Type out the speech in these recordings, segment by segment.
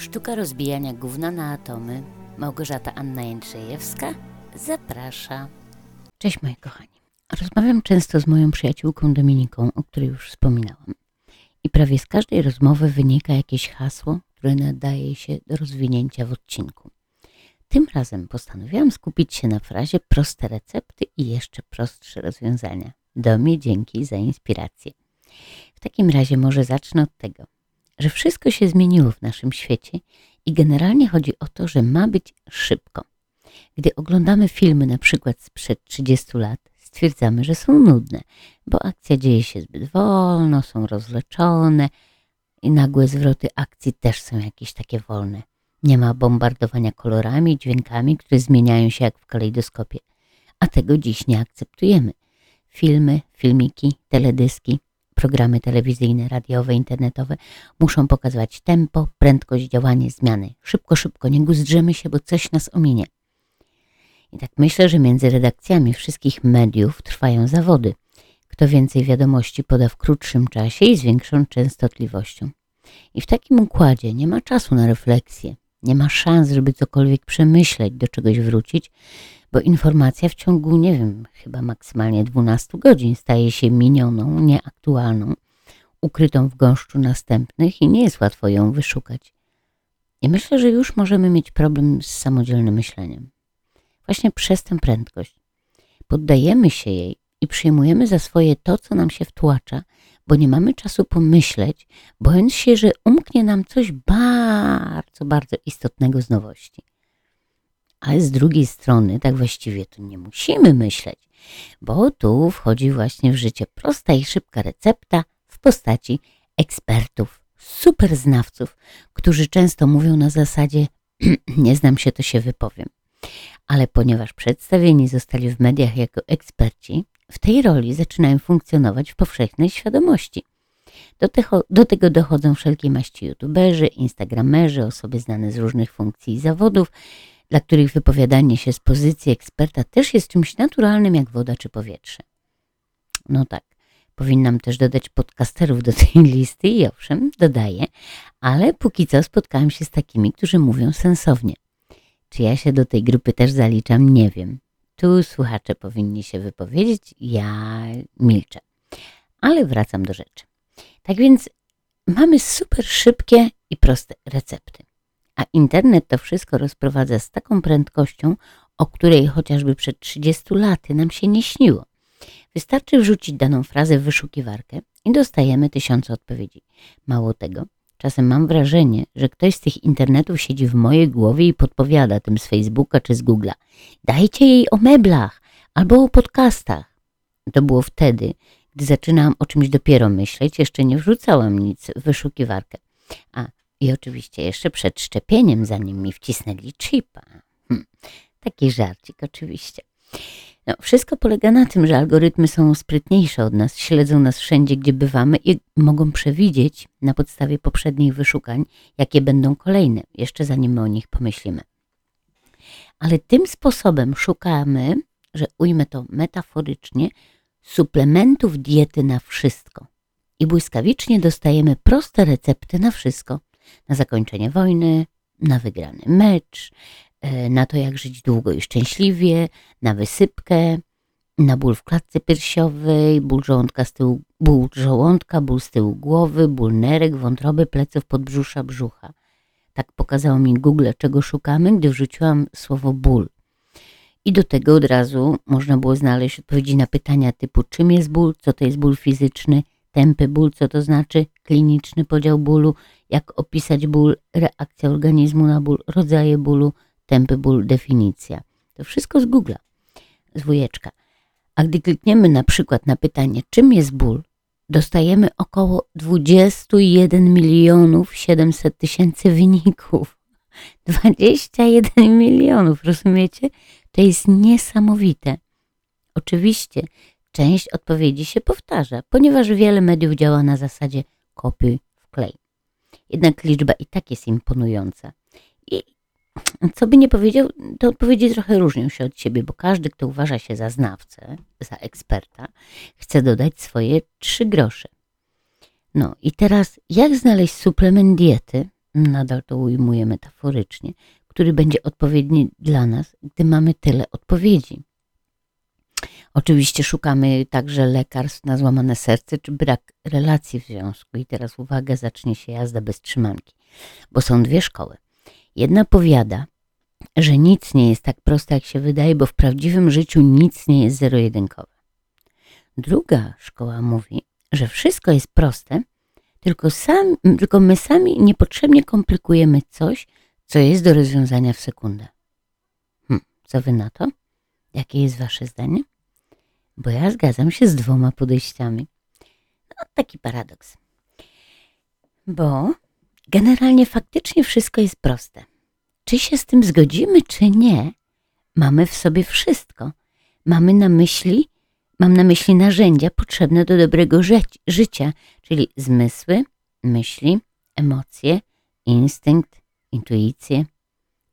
Sztuka rozbijania gówna na atomy. Małgorzata Anna Jędrzejewska zaprasza. Cześć moi kochani. Rozmawiam często z moją przyjaciółką Dominiką, o której już wspominałam. I prawie z każdej rozmowy wynika jakieś hasło, które nadaje się do rozwinięcia w odcinku. Tym razem postanowiłam skupić się na frazie proste recepty i jeszcze prostsze rozwiązania. Domie dzięki za inspirację. W takim razie może zacznę od tego, że wszystko się zmieniło w naszym świecie i generalnie chodzi o to, że ma być szybko. Gdy oglądamy filmy na przykład sprzed 30 lat, stwierdzamy, że są nudne, bo akcja dzieje się zbyt wolno, są rozleczone i nagłe zwroty akcji też są jakieś takie wolne. Nie ma bombardowania kolorami dźwiękami, które zmieniają się jak w kalejdoskopie. A tego dziś nie akceptujemy. Filmy, filmiki, teledyski, programy telewizyjne, radiowe, internetowe muszą pokazywać tempo, prędkość, działanie, zmiany. Szybko, szybko, nie guzdrzemy się, bo coś nas ominie. I tak myślę, że między redakcjami wszystkich mediów trwają zawody. Kto więcej wiadomości poda w krótszym czasie i z większą częstotliwością. I w takim układzie nie ma czasu na refleksję, nie ma szans, żeby cokolwiek przemyśleć, do czegoś wrócić, bo informacja w ciągu, nie wiem, chyba maksymalnie 12 godzin staje się minioną, nieaktualną, ukrytą w gąszczu następnych i nie jest łatwo ją wyszukać. I myślę, że już możemy mieć problem z samodzielnym myśleniem. Właśnie przez tę prędkość. Poddajemy się jej i przyjmujemy za swoje to, co nam się wtłacza, bo nie mamy czasu pomyśleć, bojąc się, że umknie nam coś bardzo, bardzo istotnego z nowości. Ale z drugiej strony, tak właściwie to nie musimy myśleć, bo tu wchodzi właśnie w życie prosta i szybka recepta w postaci ekspertów, superznawców, którzy często mówią na zasadzie nie znam się, to się wypowiem. Ale ponieważ przedstawieni zostali w mediach jako eksperci, w tej roli zaczynają funkcjonować w powszechnej świadomości. Do, do tego dochodzą wszelkie maści youtuberzy, instagramerzy, osoby znane z różnych funkcji i zawodów, dla których wypowiadanie się z pozycji eksperta też jest czymś naturalnym jak woda czy powietrze. No tak, powinnam też dodać podcasterów do tej listy i owszem, dodaję, ale póki co spotkałam się z takimi, którzy mówią sensownie. Czy ja się do tej grupy też zaliczam, nie wiem. Tu słuchacze powinni się wypowiedzieć, ja milczę. Ale wracam do rzeczy. Tak więc mamy super szybkie i proste recepty. A internet to wszystko rozprowadza z taką prędkością, o której chociażby przed 30 laty nam się nie śniło. Wystarczy wrzucić daną frazę w wyszukiwarkę i dostajemy tysiące odpowiedzi. Mało tego, czasem mam wrażenie, że ktoś z tych internetów siedzi w mojej głowie i podpowiada tym z Facebooka czy z Google'a. Dajcie jej o meblach albo o podcastach. To było wtedy, gdy zaczynałam o czymś dopiero myśleć, jeszcze nie wrzucałam nic w wyszukiwarkę. A i oczywiście jeszcze przed szczepieniem, zanim mi wcisnęli chipa. Hm, taki żarcik oczywiście. No, wszystko polega na tym, że algorytmy są sprytniejsze od nas, śledzą nas wszędzie, gdzie bywamy i mogą przewidzieć na podstawie poprzednich wyszukań, jakie będą kolejne, jeszcze zanim my o nich pomyślimy. Ale tym sposobem szukamy, że ujmę to metaforycznie, suplementów diety na wszystko. I błyskawicznie dostajemy proste recepty na wszystko na zakończenie wojny, na wygrany mecz, e, na to, jak żyć długo i szczęśliwie, na wysypkę, na ból w klatce piersiowej, ból żołądka, z tyłu, ból żołądka, ból z tyłu głowy, ból nerek, wątroby, pleców, podbrzusza, brzucha. Tak pokazało mi Google, czego szukamy, gdy wrzuciłam słowo ból. I do tego od razu można było znaleźć odpowiedzi na pytania typu czym jest ból, co to jest ból fizyczny, tępy ból, co to znaczy kliniczny podział bólu, jak opisać ból, reakcja organizmu na ból, rodzaje bólu, tępy ból, definicja. To wszystko z Google'a, z wujeczka. A gdy klikniemy na przykład na pytanie, czym jest ból, dostajemy około 21 milionów 700 tysięcy wyników. 21 milionów, rozumiecie? To jest niesamowite. Oczywiście część odpowiedzi się powtarza, ponieważ wiele mediów działa na zasadzie kopiuj, wklej. Jednak liczba i tak jest imponująca. I co by nie powiedział, te odpowiedzi trochę różnią się od siebie, bo każdy, kto uważa się za znawcę, za eksperta, chce dodać swoje trzy grosze. No i teraz, jak znaleźć suplement diety, nadal to ujmuję metaforycznie, który będzie odpowiedni dla nas, gdy mamy tyle odpowiedzi. Oczywiście szukamy także lekarstw na złamane serce czy brak relacji w związku. I teraz uwaga, zacznie się jazda bez trzymanki, bo są dwie szkoły. Jedna powiada, że nic nie jest tak proste, jak się wydaje, bo w prawdziwym życiu nic nie jest zero-jedynkowe. Druga szkoła mówi, że wszystko jest proste, tylko, sam, tylko my sami niepotrzebnie komplikujemy coś, co jest do rozwiązania w sekundę. Hm, co wy na to? Jakie jest wasze zdanie? Bo ja zgadzam się z dwoma podejściami. No, taki paradoks. Bo generalnie faktycznie wszystko jest proste. Czy się z tym zgodzimy, czy nie, mamy w sobie wszystko. Mamy na myśli, mam na myśli narzędzia potrzebne do dobrego ży życia, czyli zmysły, myśli, emocje, instynkt, intuicję.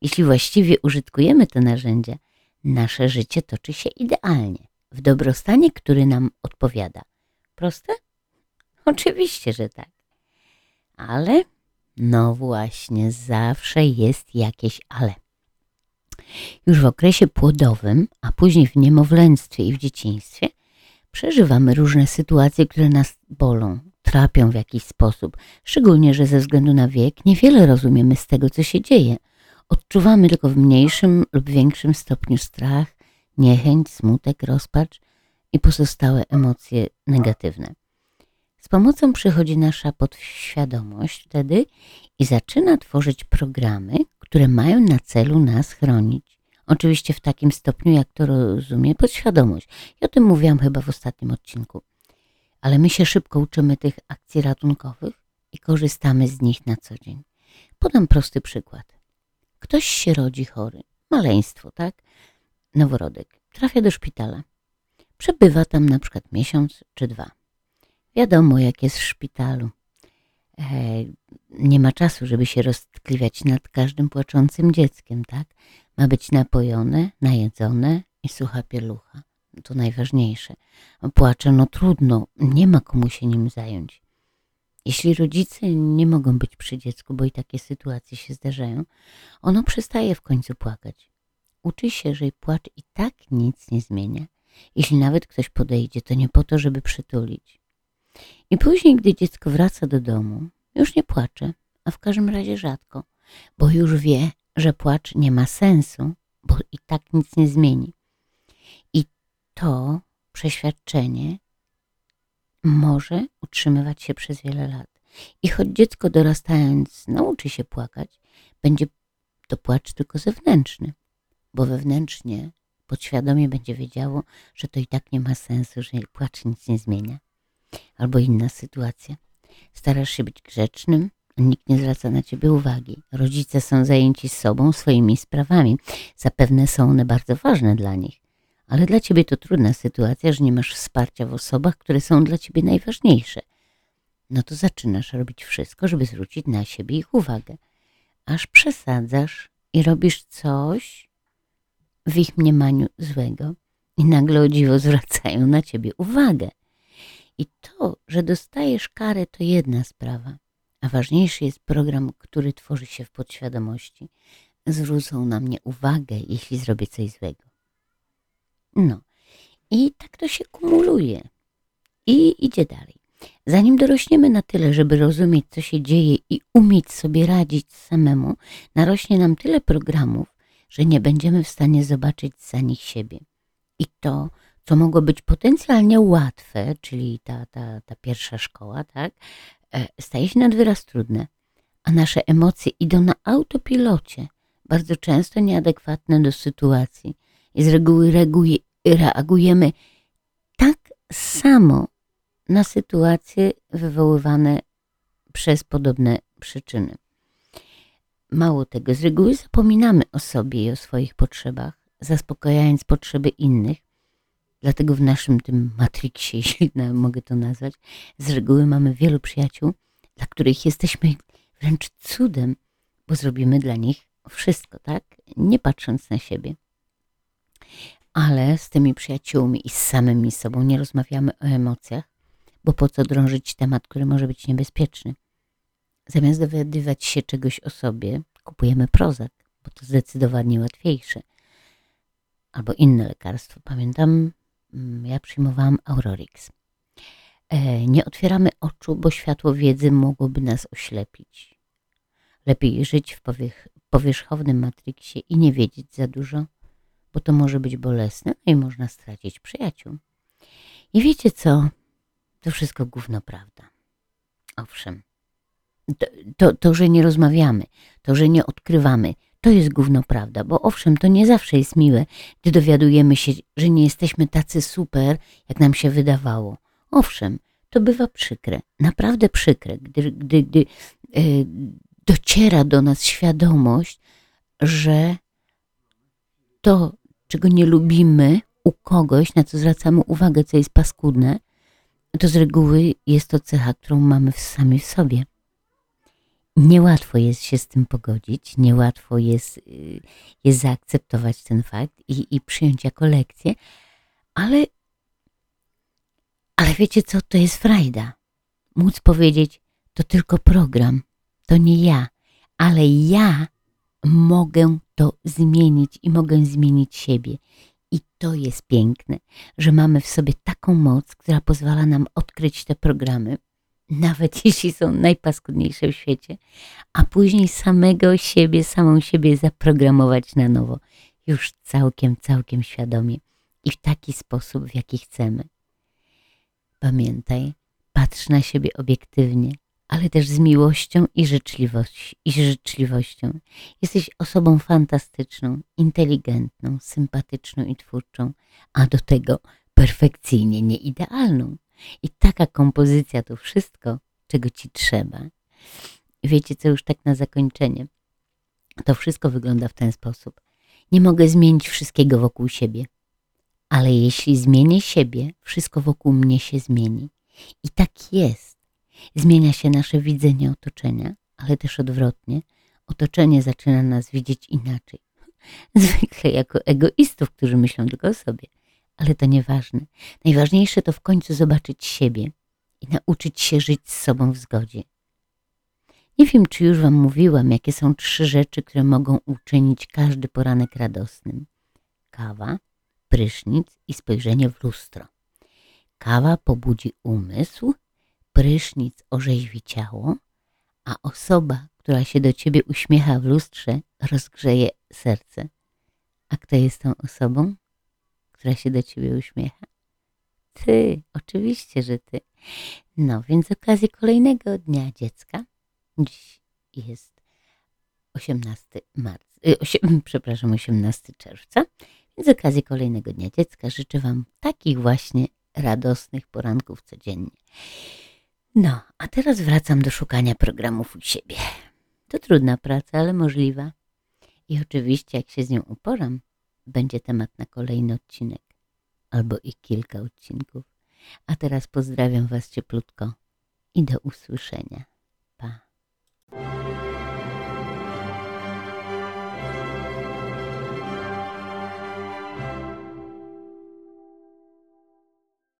Jeśli właściwie użytkujemy te narzędzia, nasze życie toczy się idealnie, w dobrostanie, który nam odpowiada. Proste? Oczywiście, że tak. Ale no właśnie, zawsze jest jakieś ale. Już w okresie płodowym, a później w niemowlęctwie i w dzieciństwie przeżywamy różne sytuacje, które nas bolą, trapią w jakiś sposób, szczególnie, że ze względu na wiek niewiele rozumiemy z tego, co się dzieje. Odczuwamy tylko w mniejszym lub większym stopniu strach, niechęć, smutek, rozpacz i pozostałe emocje negatywne. Z pomocą przychodzi nasza podświadomość wtedy i zaczyna tworzyć programy, które mają na celu nas chronić. Oczywiście w takim stopniu, jak to rozumie podświadomość. I o tym mówiłam chyba w ostatnim odcinku. Ale my się szybko uczymy tych akcji ratunkowych i korzystamy z nich na co dzień. Podam prosty przykład. Ktoś się rodzi chory, maleństwo, tak? Noworodek. Trafia do szpitala. Przebywa tam na przykład miesiąc czy dwa. Wiadomo, jak jest w szpitalu. E, nie ma czasu, żeby się roztkliwiać nad każdym płaczącym dzieckiem, tak? Ma być napojone, najedzone i sucha pielucha. To najważniejsze. Płacze, no trudno, nie ma komu się nim zająć. Jeśli rodzice nie mogą być przy dziecku, bo i takie sytuacje się zdarzają, ono przestaje w końcu płakać. Uczy się, że płacz i tak nic nie zmienia. Jeśli nawet ktoś podejdzie, to nie po to, żeby przytulić. I później, gdy dziecko wraca do domu, już nie płacze, a w każdym razie rzadko, bo już wie, że płacz nie ma sensu, bo i tak nic nie zmieni. I to przeświadczenie może utrzymywać się przez wiele lat. I choć dziecko dorastając nauczy się płakać, będzie to płacz tylko zewnętrzny, bo wewnętrznie podświadomie będzie wiedziało, że to i tak nie ma sensu, że płacz nic nie zmienia. Albo inna sytuacja. Starasz się być grzecznym, nikt nie zwraca na ciebie uwagi. Rodzice są zajęci sobą, swoimi sprawami. Zapewne są one bardzo ważne dla nich. Ale dla ciebie to trudna sytuacja, że nie masz wsparcia w osobach, które są dla ciebie najważniejsze. No to zaczynasz robić wszystko, żeby zwrócić na siebie ich uwagę. Aż przesadzasz i robisz coś w ich mniemaniu złego i nagle o dziwo zwracają na ciebie uwagę. I to, że dostajesz karę, to jedna sprawa, a ważniejszy jest program, który tworzy się w podświadomości. Zwrócą na mnie uwagę, jeśli zrobię coś złego. No, i tak to się kumuluje i idzie dalej. Zanim dorośniemy na tyle, żeby rozumieć, co się dzieje i umieć sobie radzić samemu, narośnie nam tyle programów, że nie będziemy w stanie zobaczyć za nich siebie. I to co mogło być potencjalnie łatwe, czyli ta, ta, ta pierwsza szkoła, tak, e, staje się nad wyraz trudne, a nasze emocje idą na autopilocie, bardzo często nieadekwatne do sytuacji i z reguły reagujemy tak samo na sytuacje wywoływane przez podobne przyczyny. Mało tego, z reguły zapominamy o sobie i o swoich potrzebach, zaspokajając potrzeby innych, Dlatego w naszym tym matriksie, jeśli mogę to nazwać, z reguły mamy wielu przyjaciół, dla których jesteśmy wręcz cudem, bo zrobimy dla nich wszystko, tak? Nie patrząc na siebie. Ale z tymi przyjaciółmi i z samymi sobą nie rozmawiamy o emocjach, bo po co drążyć temat, który może być niebezpieczny. Zamiast dowiadywać się czegoś o sobie, kupujemy Prozac, bo to zdecydowanie łatwiejsze. Albo inne lekarstwo. Pamiętam, mm, ja przyjmowałam Aurorix. E, nie otwieramy oczu, bo światło wiedzy mogłoby nas oślepić. Lepiej żyć w powierzchownym matriksie i nie wiedzieć za dużo, bo to może być bolesne no i można stracić przyjaciół. I wiecie co? To wszystko gówno prawda. Owszem, to, to, że nie rozmawiamy, to, że nie odkrywamy, to jest gówno prawda, bo owszem, to nie zawsze jest miłe, gdy dowiadujemy się, że nie jesteśmy tacy super, jak nam się wydawało. Owszem, to bywa przykre, naprawdę przykre, gdy, gdy, gdy e, dociera do nas świadomość, że to, czego nie lubimy u kogoś, na co zwracamy uwagę, co jest paskudne, to z reguły jest to cecha, którą mamy sami w sobie. Niełatwo jest się z tym pogodzić, niełatwo jest, y, jest zaakceptować ten fakt i, i przyjąć jako lekcję, ale, ale wiecie co, to jest frajda. Móc powiedzieć, to tylko program, to nie ja, ale ja mogę to zmienić i mogę zmienić siebie. I to jest piękne, że mamy w sobie taką moc, która pozwala nam odkryć te programy, nawet jeśli są najpaskudniejsze w świecie, a później samego siebie, samą siebie zaprogramować na nowo, już całkiem, całkiem świadomie i w taki sposób, w jaki chcemy. Pamiętaj, patrz na siebie obiektywnie, ale też z miłością i, i życzliwością. Jesteś osobą fantastyczną, inteligentną, sympatyczną i twórczą, a do tego perfekcyjnie nieidealną. I taka kompozycja to wszystko, czego ci trzeba. Wiecie co, już tak na zakończenie. To wszystko wygląda w ten sposób. Nie mogę zmienić wszystkiego wokół siebie, ale jeśli zmienię siebie, wszystko wokół mnie się zmieni. I tak jest. Zmienia się nasze widzenie otoczenia, ale też odwrotnie. Otoczenie zaczyna nas widzieć inaczej. Zwykle jako egoistów, którzy myślą tylko o sobie ale to nieważne. Najważniejsze to w końcu zobaczyć siebie i nauczyć się żyć z sobą w zgodzie. Nie wiem, czy już Wam mówiłam, jakie są trzy rzeczy, które mogą uczynić każdy poranek radosnym. Kawa, prysznic i spojrzenie w lustro. Kawa pobudzi umysł, prysznic orzeźwi ciało, a osoba, która się do Ciebie uśmiecha w lustrze, rozgrzeje serce. A kto jest tą osobą? Która się do ciebie uśmiecha? Ty, oczywiście, że ty. No, więc z okazji kolejnego dnia dziecka, dziś jest 18 marca, y, 8, przepraszam, 18 czerwca, więc z okazji kolejnego dnia dziecka życzę Wam takich właśnie radosnych poranków codziennie. No, a teraz wracam do szukania programów u siebie. To trudna praca, ale możliwa. I oczywiście, jak się z nią uporam, będzie temat na kolejny odcinek albo i kilka odcinków. A teraz pozdrawiam Was cieplutko i do usłyszenia.